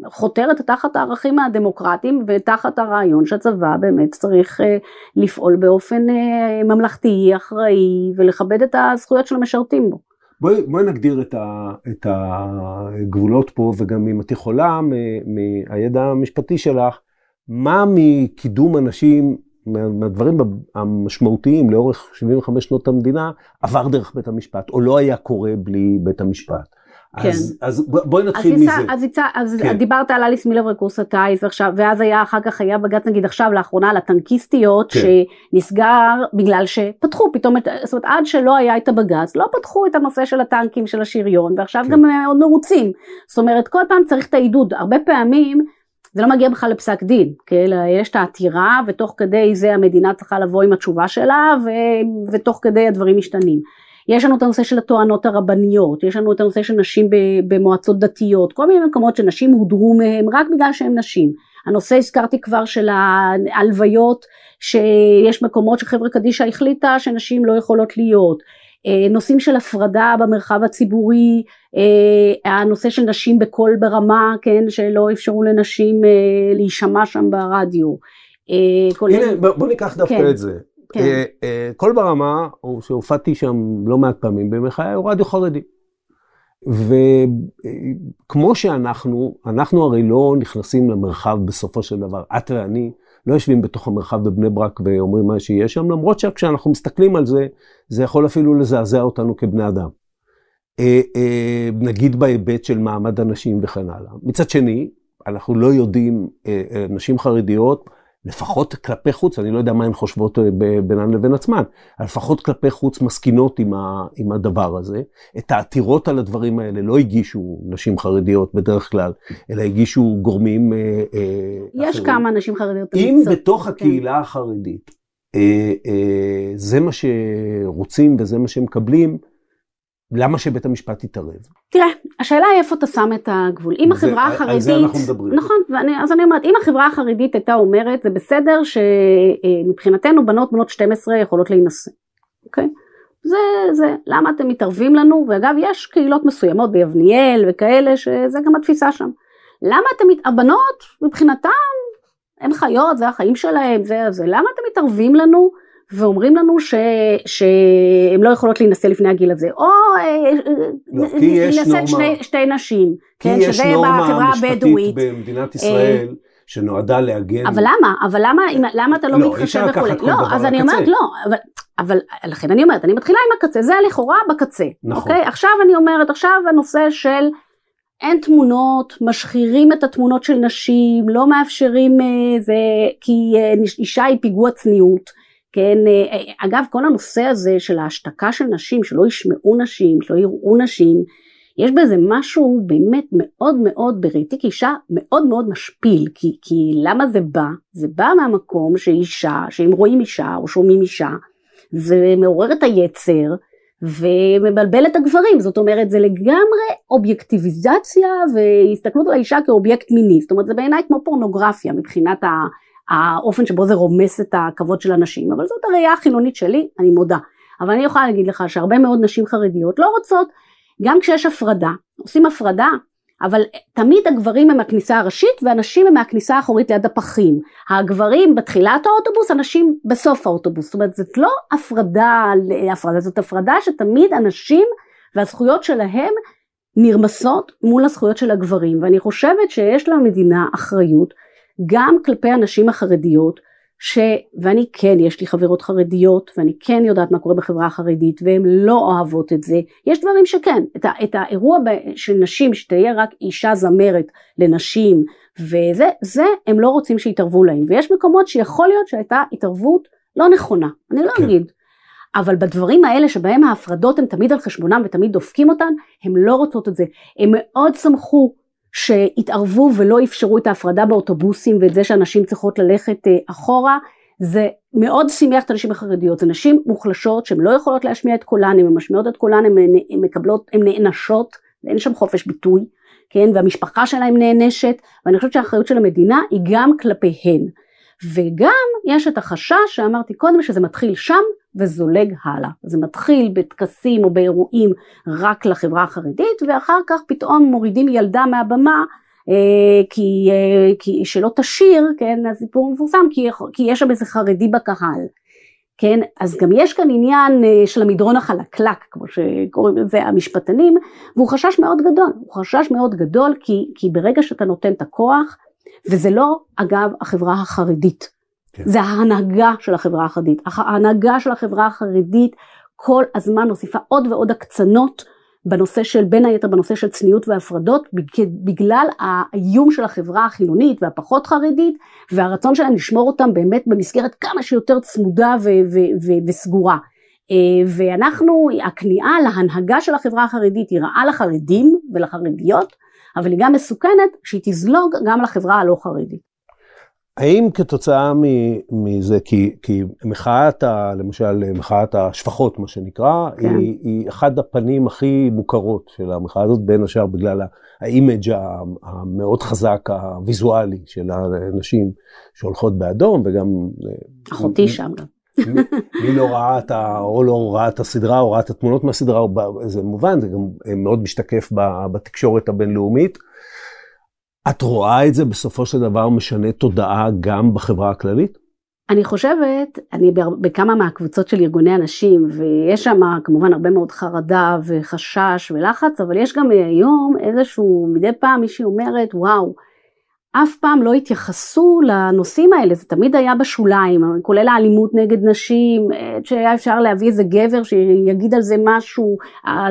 Speaker 4: חותרת תחת הערכים הדמוקרטיים ותחת הרעיון שהצבא באמת צריך אה, לפעול באופן אה, ממלכתי, אחראי ולכבד את הזכויות של המשרתים בו.
Speaker 2: בואי, בואי נגדיר את, ה, את הגבולות פה וגם אם את יכולה מהידע המשפטי שלך, מה מקידום אנשים, מהדברים המשמעותיים לאורך 75 שנות המדינה עבר דרך בית המשפט או לא היה קורה בלי בית המשפט. כן. אז, אז בואי נתחיל אז מזה.
Speaker 4: אז, אז, אז כן. דיברת על אליס מילר וקורס הטיס עכשיו, ואז היה אחר כך היה בג"ץ נגיד עכשיו לאחרונה על הטנקיסטיות כן. שנסגר בגלל שפתחו פתאום, את, זאת אומרת עד שלא היה את הבג"ץ לא פתחו את הנושא של הטנקים של השריון ועכשיו כן. גם עוד מרוצים. זאת אומרת כל פעם צריך את העידוד, הרבה פעמים זה לא מגיע בכלל לפסק דין, כן? יש את העתירה ותוך כדי זה המדינה צריכה לבוא עם התשובה שלה ו, ותוך כדי הדברים משתנים. יש לנו את הנושא של הטוענות הרבניות, יש לנו את הנושא של נשים במועצות דתיות, כל מיני מקומות שנשים הודרו מהם רק בגלל שהן נשים. הנושא הזכרתי כבר של ההלוויות, שיש מקומות שחברה קדישא החליטה שנשים לא יכולות להיות. אה, נושאים של הפרדה במרחב הציבורי, אה, הנושא של נשים בקול ברמה, כן, שלא אפשרו לנשים אה, להישמע שם ברדיו.
Speaker 2: הנה, בוא ניקח דווקא כן. את זה. כן. אה, אה, קול ברמה, שהופעתי שם לא מעט פעמים חיי, הוא רדיו חרדי. וכמו שאנחנו, אנחנו הרי לא נכנסים למרחב בסופו של דבר, את ואני לא יושבים בתוך המרחב בבני ברק ואומרים מה שיש שם, למרות שכשאנחנו מסתכלים על זה, זה יכול אפילו לזעזע אותנו כבני אדם. אה, נגיד בהיבט של מעמד הנשים וכן הלאה. מצד שני, אנחנו לא יודעים, נשים חרדיות, לפחות כלפי חוץ, אני לא יודע מה הן חושבות אה, בינן לבין עצמן, לפחות כלפי חוץ מסכינות עם, ה, עם הדבר הזה. את העתירות על הדברים האלה לא הגישו נשים חרדיות בדרך כלל, אלא הגישו גורמים אה,
Speaker 4: אה, יש אחרים. כמה נשים חרדיות.
Speaker 2: אם אמיצות. בתוך כן. הקהילה. החרדית אה, אה, זה מה שרוצים וזה מה שמקבלים, למה שבית המשפט יתערב?
Speaker 4: תראה, השאלה היא איפה אתה שם את הגבול. אם החברה החרדית... על זה
Speaker 2: אנחנו מדברים.
Speaker 4: נכון, ואני, אז אני אומרת, אם החברה החרדית הייתה אומרת, זה בסדר שמבחינתנו בנות בנות 12 יכולות להינשא, אוקיי? זה, זה, למה אתם מתערבים לנו? ואגב, יש קהילות מסוימות ביבניאל וכאלה, שזה גם התפיסה שם. למה אתם, הבנות מבחינתם, הן חיות, זה החיים שלהם, זה, זה, למה אתם מתערבים לנו? ואומרים לנו ש, שהן לא יכולות להינשא לפני הגיל הזה, או
Speaker 2: אה, לא, להינשא
Speaker 4: שני, שתי נשים,
Speaker 2: כי כן, יש נורמה משפטית במדינת ישראל. שנועדה להגן.
Speaker 4: אבל למה? אבל למה, למה אתה לא, לא מתחשב וכולי? לא, אז אני אומרת לא, אבל, אבל לכן אני אומרת, אני מתחילה עם הקצה, זה לכאורה בקצה. נכון. אוקיי? עכשיו אני אומרת, עכשיו הנושא של אין תמונות, משחירים את התמונות של נשים, לא מאפשרים אה, זה, כי אה, אישה היא פיגוע צניעות. כן, אה, אגב כל הנושא הזה של ההשתקה של נשים, שלא ישמעו נשים, שלא יראו נשים, יש בזה משהו באמת מאוד מאוד בראיתי כאישה מאוד מאוד משפיל, כי, כי למה זה בא? זה בא מהמקום שאישה, שאם רואים אישה או שומעים אישה, זה מעורר את היצר ומבלבל את הגברים, זאת אומרת זה לגמרי אובייקטיביזציה והסתכלות על האישה כאובייקט מיני, זאת אומרת זה בעיניי כמו פורנוגרפיה מבחינת ה... האופן שבו זה רומס את הכבוד של הנשים, אבל זאת הראייה החילונית שלי, אני מודה. אבל אני יכולה להגיד לך שהרבה מאוד נשים חרדיות לא רוצות, גם כשיש הפרדה, עושים הפרדה, אבל תמיד הגברים הם מהכניסה הראשית והנשים הם מהכניסה האחורית ליד הפחים. הגברים בתחילת האוטובוס, הנשים בסוף האוטובוס. זאת אומרת, זאת לא הפרדה, הפרדה זאת הפרדה שתמיד הנשים והזכויות שלהם נרמסות מול הזכויות של הגברים. ואני חושבת שיש למדינה אחריות גם כלפי הנשים החרדיות, ש... ואני כן, יש לי חברות חרדיות, ואני כן יודעת מה קורה בחברה החרדית, והן לא אוהבות את זה. יש דברים שכן, את, ה... את האירוע ב... של נשים, שתהיה רק אישה זמרת לנשים, וזה, זה הם לא רוצים שיתערבו להם. ויש מקומות שיכול להיות שהייתה התערבות לא נכונה, אני לא כן. אגיד. אבל בדברים האלה שבהם ההפרדות הן תמיד על חשבונם ותמיד דופקים אותן, הן לא רוצות את זה. הן מאוד שמחו שהתערבו ולא אפשרו את ההפרדה באוטובוסים ואת זה שאנשים צריכות ללכת אה, אחורה, זה מאוד שימח את הנשים החרדיות, זה נשים מוחלשות שהן לא יכולות להשמיע את קולן, הן משמיעות את קולן, הן מקבלות, הן נענשות, אין שם חופש ביטוי, כן, והמשפחה שלהן נענשת, ואני חושבת שהאחריות של המדינה היא גם כלפיהן. וגם יש את החשש שאמרתי קודם שזה מתחיל שם וזולג הלאה. זה מתחיל בטקסים או באירועים רק לחברה החרדית ואחר כך פתאום מורידים ילדה מהבמה אה, כי, אה, כי שלא תשיר, כן, הסיפור מפורסם, כי, כי יש שם איזה חרדי בקהל. כן, אז גם יש כאן עניין אה, של המדרון החלקלק, כמו שקוראים לזה המשפטנים, והוא חשש מאוד גדול, הוא חשש מאוד גדול כי, כי ברגע שאתה נותן את הכוח, וזה לא אגב החברה החרדית, כן. זה ההנהגה של החברה החרדית. ההנהגה של החברה החרדית כל הזמן מוסיפה עוד ועוד הקצנות בנושא של, בין היתר בנושא של צניעות והפרדות, בגלל האיום של החברה החילונית והפחות חרדית, והרצון שלהם לשמור אותם באמת במסגרת כמה שיותר צמודה ו- ו- ו- וסגורה. אה, ואנחנו, הכניעה להנהגה של החברה החרדית היא רעה לחרדים ולחרדיות, אבל היא גם מסוכנת שהיא תזלוג גם לחברה הלא חרדית.
Speaker 2: האם כתוצאה מזה, כי, כי מחאת, ה, למשל מחאת השפחות, מה שנקרא, כן. היא, היא אחד הפנים הכי מוכרות של המחאה הזאת, בין השאר בגלל האימג' המאוד חזק, הוויזואלי של הנשים שהולכות באדום, וגם...
Speaker 4: אחותי מ, שם גם.
Speaker 2: מי, מי לא ראה את ה... או לא ראה את הסדרה, או ראה את התמונות מהסדרה, זה מובן, זה גם מאוד משתקף בתקשורת הבינלאומית. את רואה את זה בסופו של דבר משנה תודעה גם בחברה הכללית?
Speaker 4: אני חושבת, אני בכמה מהקבוצות של ארגוני הנשים, ויש שם כמובן הרבה מאוד חרדה וחשש ולחץ, אבל יש גם היום איזשהו, מדי פעם מישהי אומרת, וואו, אף פעם לא התייחסו לנושאים האלה, זה תמיד היה בשוליים, כולל האלימות נגד נשים, שהיה אפשר להביא איזה גבר שיגיד על זה משהו,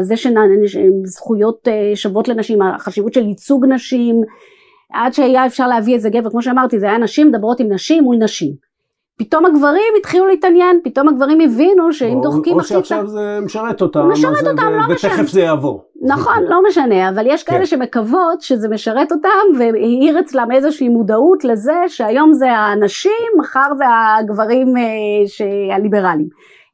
Speaker 4: זה שזכויות אה, שוות לנשים, החשיבות של ייצוג נשים, עד שהיה אפשר להביא איזה גבר, כמו שאמרתי, זה היה נשים מדברות עם נשים מול נשים. פתאום הגברים התחילו להתעניין, פתאום הגברים הבינו שאם דוחקים
Speaker 2: החוצה... או שעכשיו זה משרת אותם,
Speaker 4: משרת אותם, לא
Speaker 2: משנה. ותכף זה יעבור.
Speaker 4: נכון, לא משנה, אבל יש כאלה כן. שמקוות שזה משרת אותם, והעיר אצלם איזושהי מודעות לזה שהיום זה הנשים, מחר זה הגברים אה, הליברליים.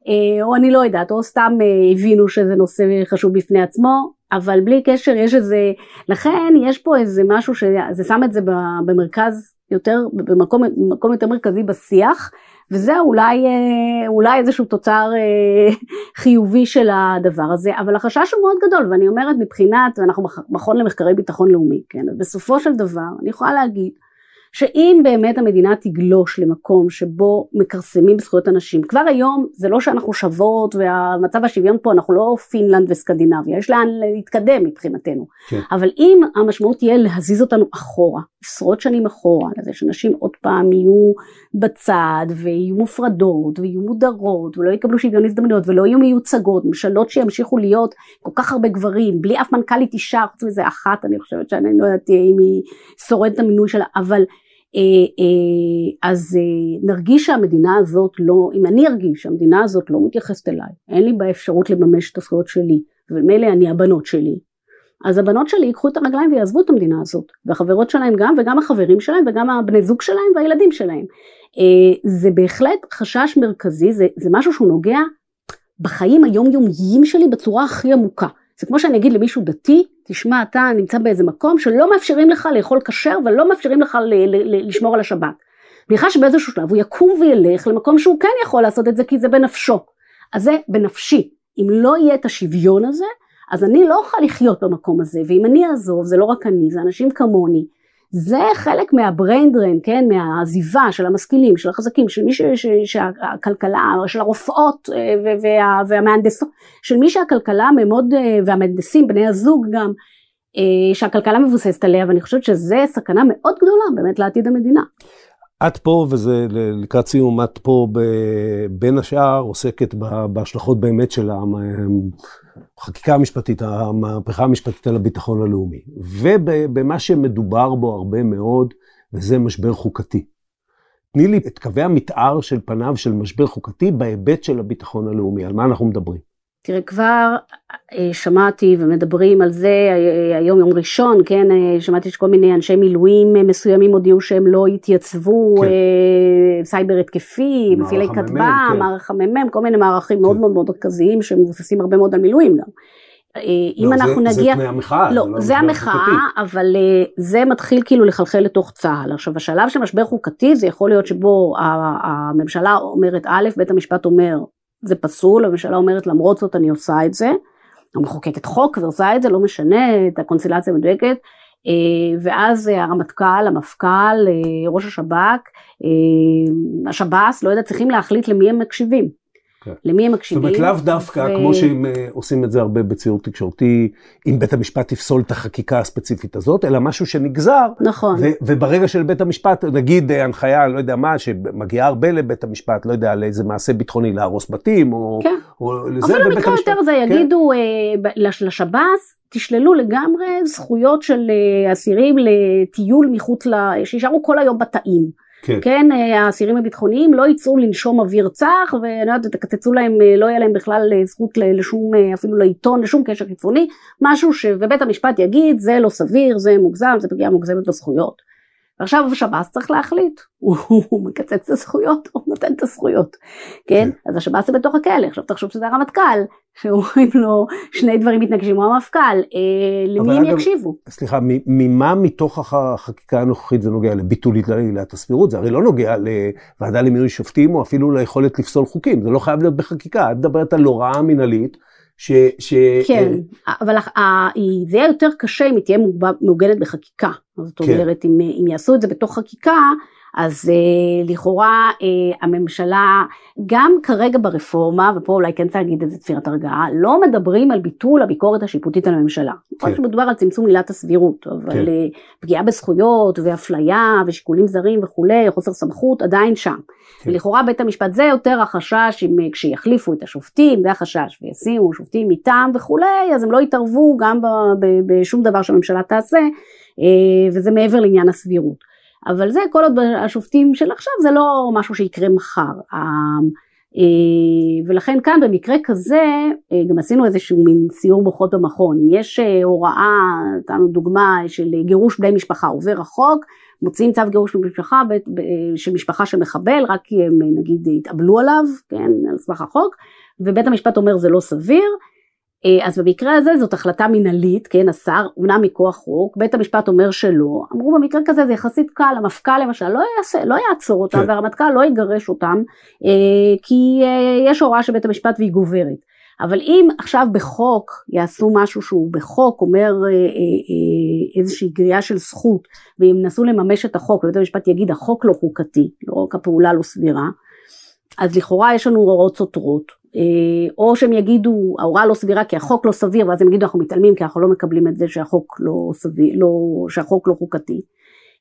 Speaker 4: אה, או אני לא יודעת, או סתם אה, הבינו שזה נושא חשוב בפני עצמו, אבל בלי קשר יש איזה, לכן יש פה איזה משהו שזה שם את זה במרכז יותר, במקום, במקום יותר מרכזי בשיח, וזה אולי, אה, אולי איזשהו תוצר חיובי של הדבר הזה, אבל החשש הוא מאוד גדול, ואני אומרת מבחינת, ואנחנו מכון למחקרי ביטחון לאומי, כן, בסופו של דבר אני יכולה להגיד שאם באמת המדינה תגלוש למקום שבו מכרסמים בזכויות הנשים, כבר היום זה לא שאנחנו שוות והמצב השוויון פה, אנחנו לא פינלנד וסקנדינביה, יש לאן להתקדם מבחינתנו, כן. אבל אם המשמעות תהיה להזיז אותנו אחורה, עשרות שנים אחורה, לזה שנשים עוד פעם יהיו בצד ויהיו מופרדות ויהיו מודרות ולא יקבלו שוויון הזדמנויות ולא יהיו מיוצגות, ממשלות שימשיכו להיות כל כך הרבה גברים, בלי אף מנכ"לית אישה, חוץ מזה אחת, אני חושבת שאני לא יודעת אם היא שורדת המינוי שלה, אבל אז אה, נרגיש שהמדינה הזאת לא, אם אני ארגיש שהמדינה הזאת לא מתייחסת אליי, אין לי באפשרות לממש את הזכויות שלי, ומילא אני הבנות שלי, אז הבנות שלי ייקחו את הרגליים ויעזבו את המדינה הזאת, והחברות שלהם גם, וגם החברים שלהם, וגם הבני זוג שלהם והילדים שלהם. זה בהחלט חשש מרכזי, זה, זה משהו שהוא נוגע בחיים היומיומיים שלי בצורה הכי עמוקה. זה כמו שאני אגיד למישהו דתי, תשמע, אתה נמצא באיזה מקום שלא מאפשרים לך לאכול כשר ולא מאפשרים לך לשמור על השבת. אני חש שבאיזשהו שלב הוא יקום וילך למקום שהוא כן יכול לעשות את זה כי זה בנפשו. אז זה בנפשי. אם לא יהיה את השוויון הזה, אז אני לא אוכל לחיות במקום הזה, ואם אני אעזוב, זה לא רק אני, זה אנשים כמוני, זה חלק מהבריין דרן, כן, מהעזיבה של המשכילים, של החזקים, של מי ש, ש, שהכלכלה, של הרופאות אה, וה, והמהנדסות, של מי שהכלכלה מאוד, אה, והמהנדסים, בני הזוג גם, אה, שהכלכלה מבוססת עליה, ואני חושבת שזה סכנה מאוד גדולה באמת לעתיד המדינה.
Speaker 2: את פה, וזה לקראת סיום, את פה בין השאר עוסקת בהשלכות באמת של החקיקה המשפטית, המהפכה המשפטית על הביטחון הלאומי, ובמה שמדובר בו הרבה מאוד, וזה משבר חוקתי. תני לי את קווי המתאר של פניו של משבר חוקתי בהיבט של הביטחון הלאומי, על מה אנחנו מדברים?
Speaker 4: תראה, כבר אה, שמעתי ומדברים על זה, אה, היום יום ראשון, כן, אה, שמעתי שכל מיני אנשי מילואים מסוימים הודיעו שהם לא יתייצבו, כן. סייבר התקפי, מפעילי כטב"ם, כן. מערך המ"מ, כל מיני מערכים כן. מאוד מאוד מאוד מרכזיים שמבוססים הרבה מאוד על מילואים גם.
Speaker 2: אם לא, אנחנו זה, נגיע, זה תנאי המחאה,
Speaker 4: לא, זה, לא זה המחאה, חוקתי. אבל זה מתחיל כאילו לחלחל לתוך צה"ל. עכשיו השלב של משבר חוקתי זה יכול להיות שבו הממשלה אומרת א', בית המשפט אומר זה פסול, הממשלה אומרת למרות זאת אני עושה את זה, המחוקקת חוק ועושה את זה, לא משנה את הקונסטלציה המדויקת, אה, ואז הרמטכ"ל, המפכ"ל, אה, ראש השב"כ, אה, השב"ס, לא יודע, צריכים להחליט למי הם מקשיבים. כן. למי הם מקשיבים.
Speaker 2: זאת אומרת, לאו דווקא, ו... כמו שהם אה, עושים את זה הרבה בציור תקשורתי, אם בית המשפט יפסול את החקיקה הספציפית הזאת, אלא משהו שנגזר.
Speaker 4: נכון.
Speaker 2: ו- וברגע של בית המשפט, נגיד אה, הנחיה, לא יודע מה, שמגיעה הרבה לבית המשפט, לא יודע, לאיזה מעשה ביטחוני, להרוס בתים, או,
Speaker 4: כן.
Speaker 2: או
Speaker 4: לזה, אפילו במקרה יותר זה, כן? יגידו כן? אה, לשב"ס, תשללו לגמרי זכויות של אה, אסירים לטיול מחוץ ל... שישארו כל היום בתאים. כן. כן, אה, האסירים הביטחוניים לא יצאו לנשום אוויר צח, ואני יודעת, תקצצו להם, אה, לא יהיה להם בכלל אה, זכות לשום, אפילו לעיתון, לשום קשר חיצוני, משהו שבית המשפט יגיד, זה לא סביר, זה מוגזם, זה פגיעה מוגזמת בזכויות. ועכשיו השב"ס צריך להחליט, הוא מקצץ את הזכויות או נותן את הזכויות, כן? כן? אז השב"ס זה בתוך הכלא, עכשיו תחשוב שזה הרמטכ"ל, שאומרים לו שני דברים מתנגשים, הוא המפכ"ל, אה, למי הם יקשיבו?
Speaker 2: סליחה, ממה מתוך החקיקה הנוכחית זה נוגע לביטול עילת הסבירות? זה הרי לא נוגע לוועדה למינוי שופטים או אפילו ליכולת לפסול חוקים, זה לא חייב להיות בחקיקה, את מדברת על הוראה מינהלית. ש... ש...
Speaker 4: כן, אבל זה יהיה יותר קשה אם היא תהיה מעוגנת בחקיקה. זאת כן. אומרת, אם, אם יעשו את זה בתוך חקיקה, אז אה, לכאורה אה, הממשלה, גם כרגע ברפורמה, ופה אולי כן צריך להגיד איזה תפירת הרגעה, לא מדברים על ביטול הביקורת השיפוטית על הממשלה. כן. שמדובר על צמצום עילת הסבירות, אבל כן. אה, פגיעה בזכויות ואפליה ושיקולים זרים וכולי, חוסר סמכות, עדיין שם. כן. ולכאורה בית המשפט זה יותר החשש אם אה, כשיחליפו את השופטים, זה החשש, וישימו שופטים מטעם וכולי, אז הם לא יתערבו גם בשום דבר שהממשלה תעשה, אה, וזה מעבר לעניין הסבירות. אבל זה כל עוד השופטים של עכשיו זה לא משהו שיקרה מחר. אה, ולכן כאן במקרה כזה אה, גם עשינו איזשהו מין סיור מוחות במכון, אם יש אה, הוראה, נתנו דוגמה של גירוש בני משפחה. עובר החוק, מוציאים צו גירוש במשפחה של משפחה של מחבל רק כי הם נגיד התאבלו עליו, כן, על סמך החוק, ובית המשפט אומר זה לא סביר, אה, אז במקרה הזה זאת החלטה מינהלית, כן, השר, אומנם מכוח חוק, בית המשפט אומר שלא, אמרו במקרה כזה זה יחסית קל, המפכ"ל למשל לא, יעשה, לא יעצור אותם כן. והרמטכ"ל לא יגרש אותם, אה, כי אה, יש הוראה של בית המשפט והיא גוברת. אבל אם עכשיו בחוק יעשו משהו שהוא בחוק אומר איזושהי גריעה של זכות ואם ינסו לממש את החוק ובית המשפט יגיד החוק לא חוקתי, לא רק הפעולה לא סבירה, אז לכאורה יש לנו הוראות סותרות אה, או שהם יגידו ההוראה לא סבירה כי החוק לא סביר ואז הם יגידו אנחנו מתעלמים כי אנחנו לא מקבלים את זה שהחוק לא סביר, לא, שהחוק לא חוקתי.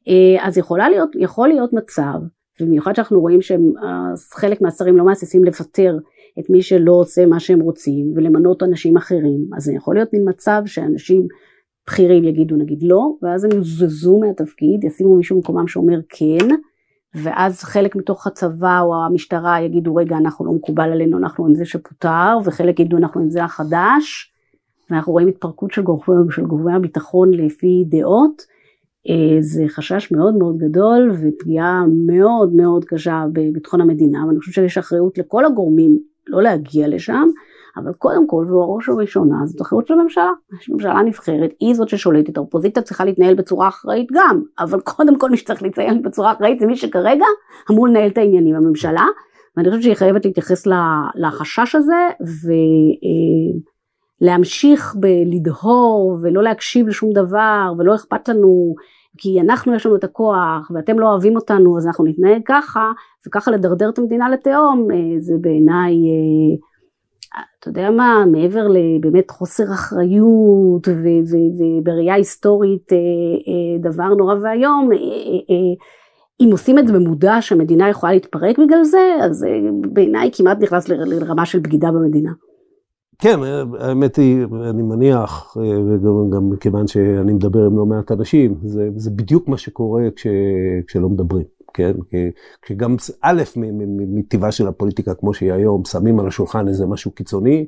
Speaker 4: אה, אז יכולה להיות, יכול להיות מצב, במיוחד שאנחנו רואים שחלק מהשרים לא מהססים לפטר את מי שלא עושה מה שהם רוצים ולמנות אנשים אחרים, אז זה יכול להיות מין מצב שאנשים בכירים יגידו נגיד לא, ואז הם יוזזו מהתפקיד, ישימו מישהו במקומם שאומר כן, ואז חלק מתוך הצבא או המשטרה יגידו רגע אנחנו לא מקובל עלינו אנחנו עם זה שפוטר וחלק יגידו אנחנו עם זה החדש ואנחנו רואים התפרקות של גורמי, של גורמי הביטחון לפי דעות. אה, זה חשש מאוד מאוד גדול ופגיעה מאוד מאוד קשה בביטחון המדינה ואני חושבת שיש אחריות לכל הגורמים לא להגיע לשם אבל קודם כל ובראש ובראשונה זאת אחריות של הממשלה, ממשלה נבחרת, היא זאת ששולטת, האופוזיציה צריכה להתנהל בצורה אחראית גם, אבל קודם כל מי שצריך להתנהל בצורה אחראית זה מי שכרגע אמור לנהל את העניינים, הממשלה, ואני חושבת שהיא חייבת להתייחס לחשש הזה ולהמשיך בלדהור ולא להקשיב לשום דבר ולא אכפת לנו כי אנחנו יש לנו את הכוח ואתם לא אוהבים אותנו אז אנחנו נתנהג ככה וככה לדרדר את המדינה לתהום אה, זה בעיניי אה, אתה יודע מה, מעבר לבאמת חוסר אחריות ובראייה היסטורית אה, אה, דבר נורא ואיום, אה, אם עושים את זה במודע שהמדינה יכולה להתפרק בגלל זה, אז בעיניי כמעט נכנס לרמה של בגידה במדינה.
Speaker 2: כן, האמת היא, אני מניח, וגם גם מכיוון שאני מדבר עם לא מעט אנשים, זה, זה בדיוק מה שקורה כש, כשלא מדברים. כן? כי גם א', מטבעה של הפוליטיקה כמו שהיא היום, שמים על השולחן איזה משהו קיצוני,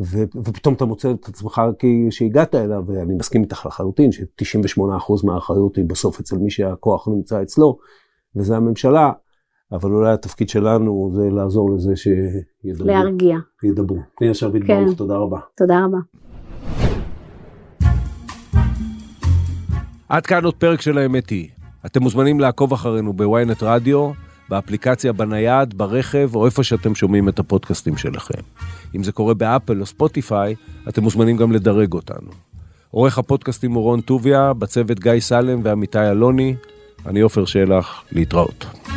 Speaker 2: ו, ופתאום אתה מוצא את עצמך שהגעת אליו, ואני מסכים איתך לחלוטין, ש-98% מהאחריות היא בסוף אצל מי שהכוח נמצא אצלו, וזה הממשלה, אבל אולי התפקיד שלנו זה לעזור לזה שידברו.
Speaker 4: להרגיע.
Speaker 2: ידברו. פנינה שרביט כן. ברוך, תודה רבה.
Speaker 4: תודה רבה.
Speaker 2: עד כאן עוד פרק של האמת היא. אתם מוזמנים לעקוב אחרינו בוויינט רדיו, באפליקציה בנייד, ברכב, או איפה שאתם שומעים את הפודקאסטים שלכם. אם זה קורה באפל או ספוטיפיי, אתם מוזמנים גם לדרג אותנו. עורך הפודקאסטים הוא רון טוביה, בצוות גיא סלם ועמיתי אלוני, אני עופר שלח, להתראות.